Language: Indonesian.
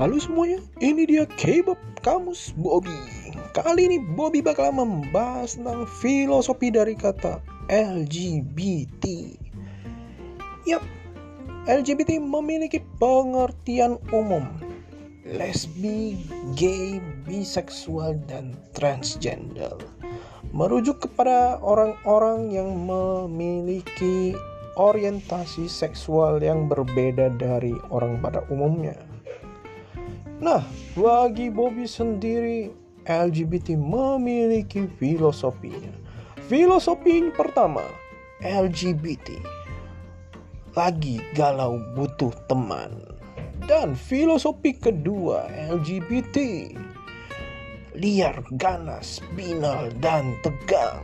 Halo semuanya, ini dia K-pop Kamus Bobby. Kali ini Bobby bakal membahas tentang filosofi dari kata LGBT. Yap, LGBT memiliki pengertian umum. Lesbi, gay, biseksual, dan transgender. Merujuk kepada orang-orang yang memiliki orientasi seksual yang berbeda dari orang pada umumnya. Nah, bagi Bobby sendiri, LGBT memiliki filosofinya. Filosofi pertama, LGBT lagi galau butuh teman. Dan filosofi kedua, LGBT liar, ganas, binal, dan tegang.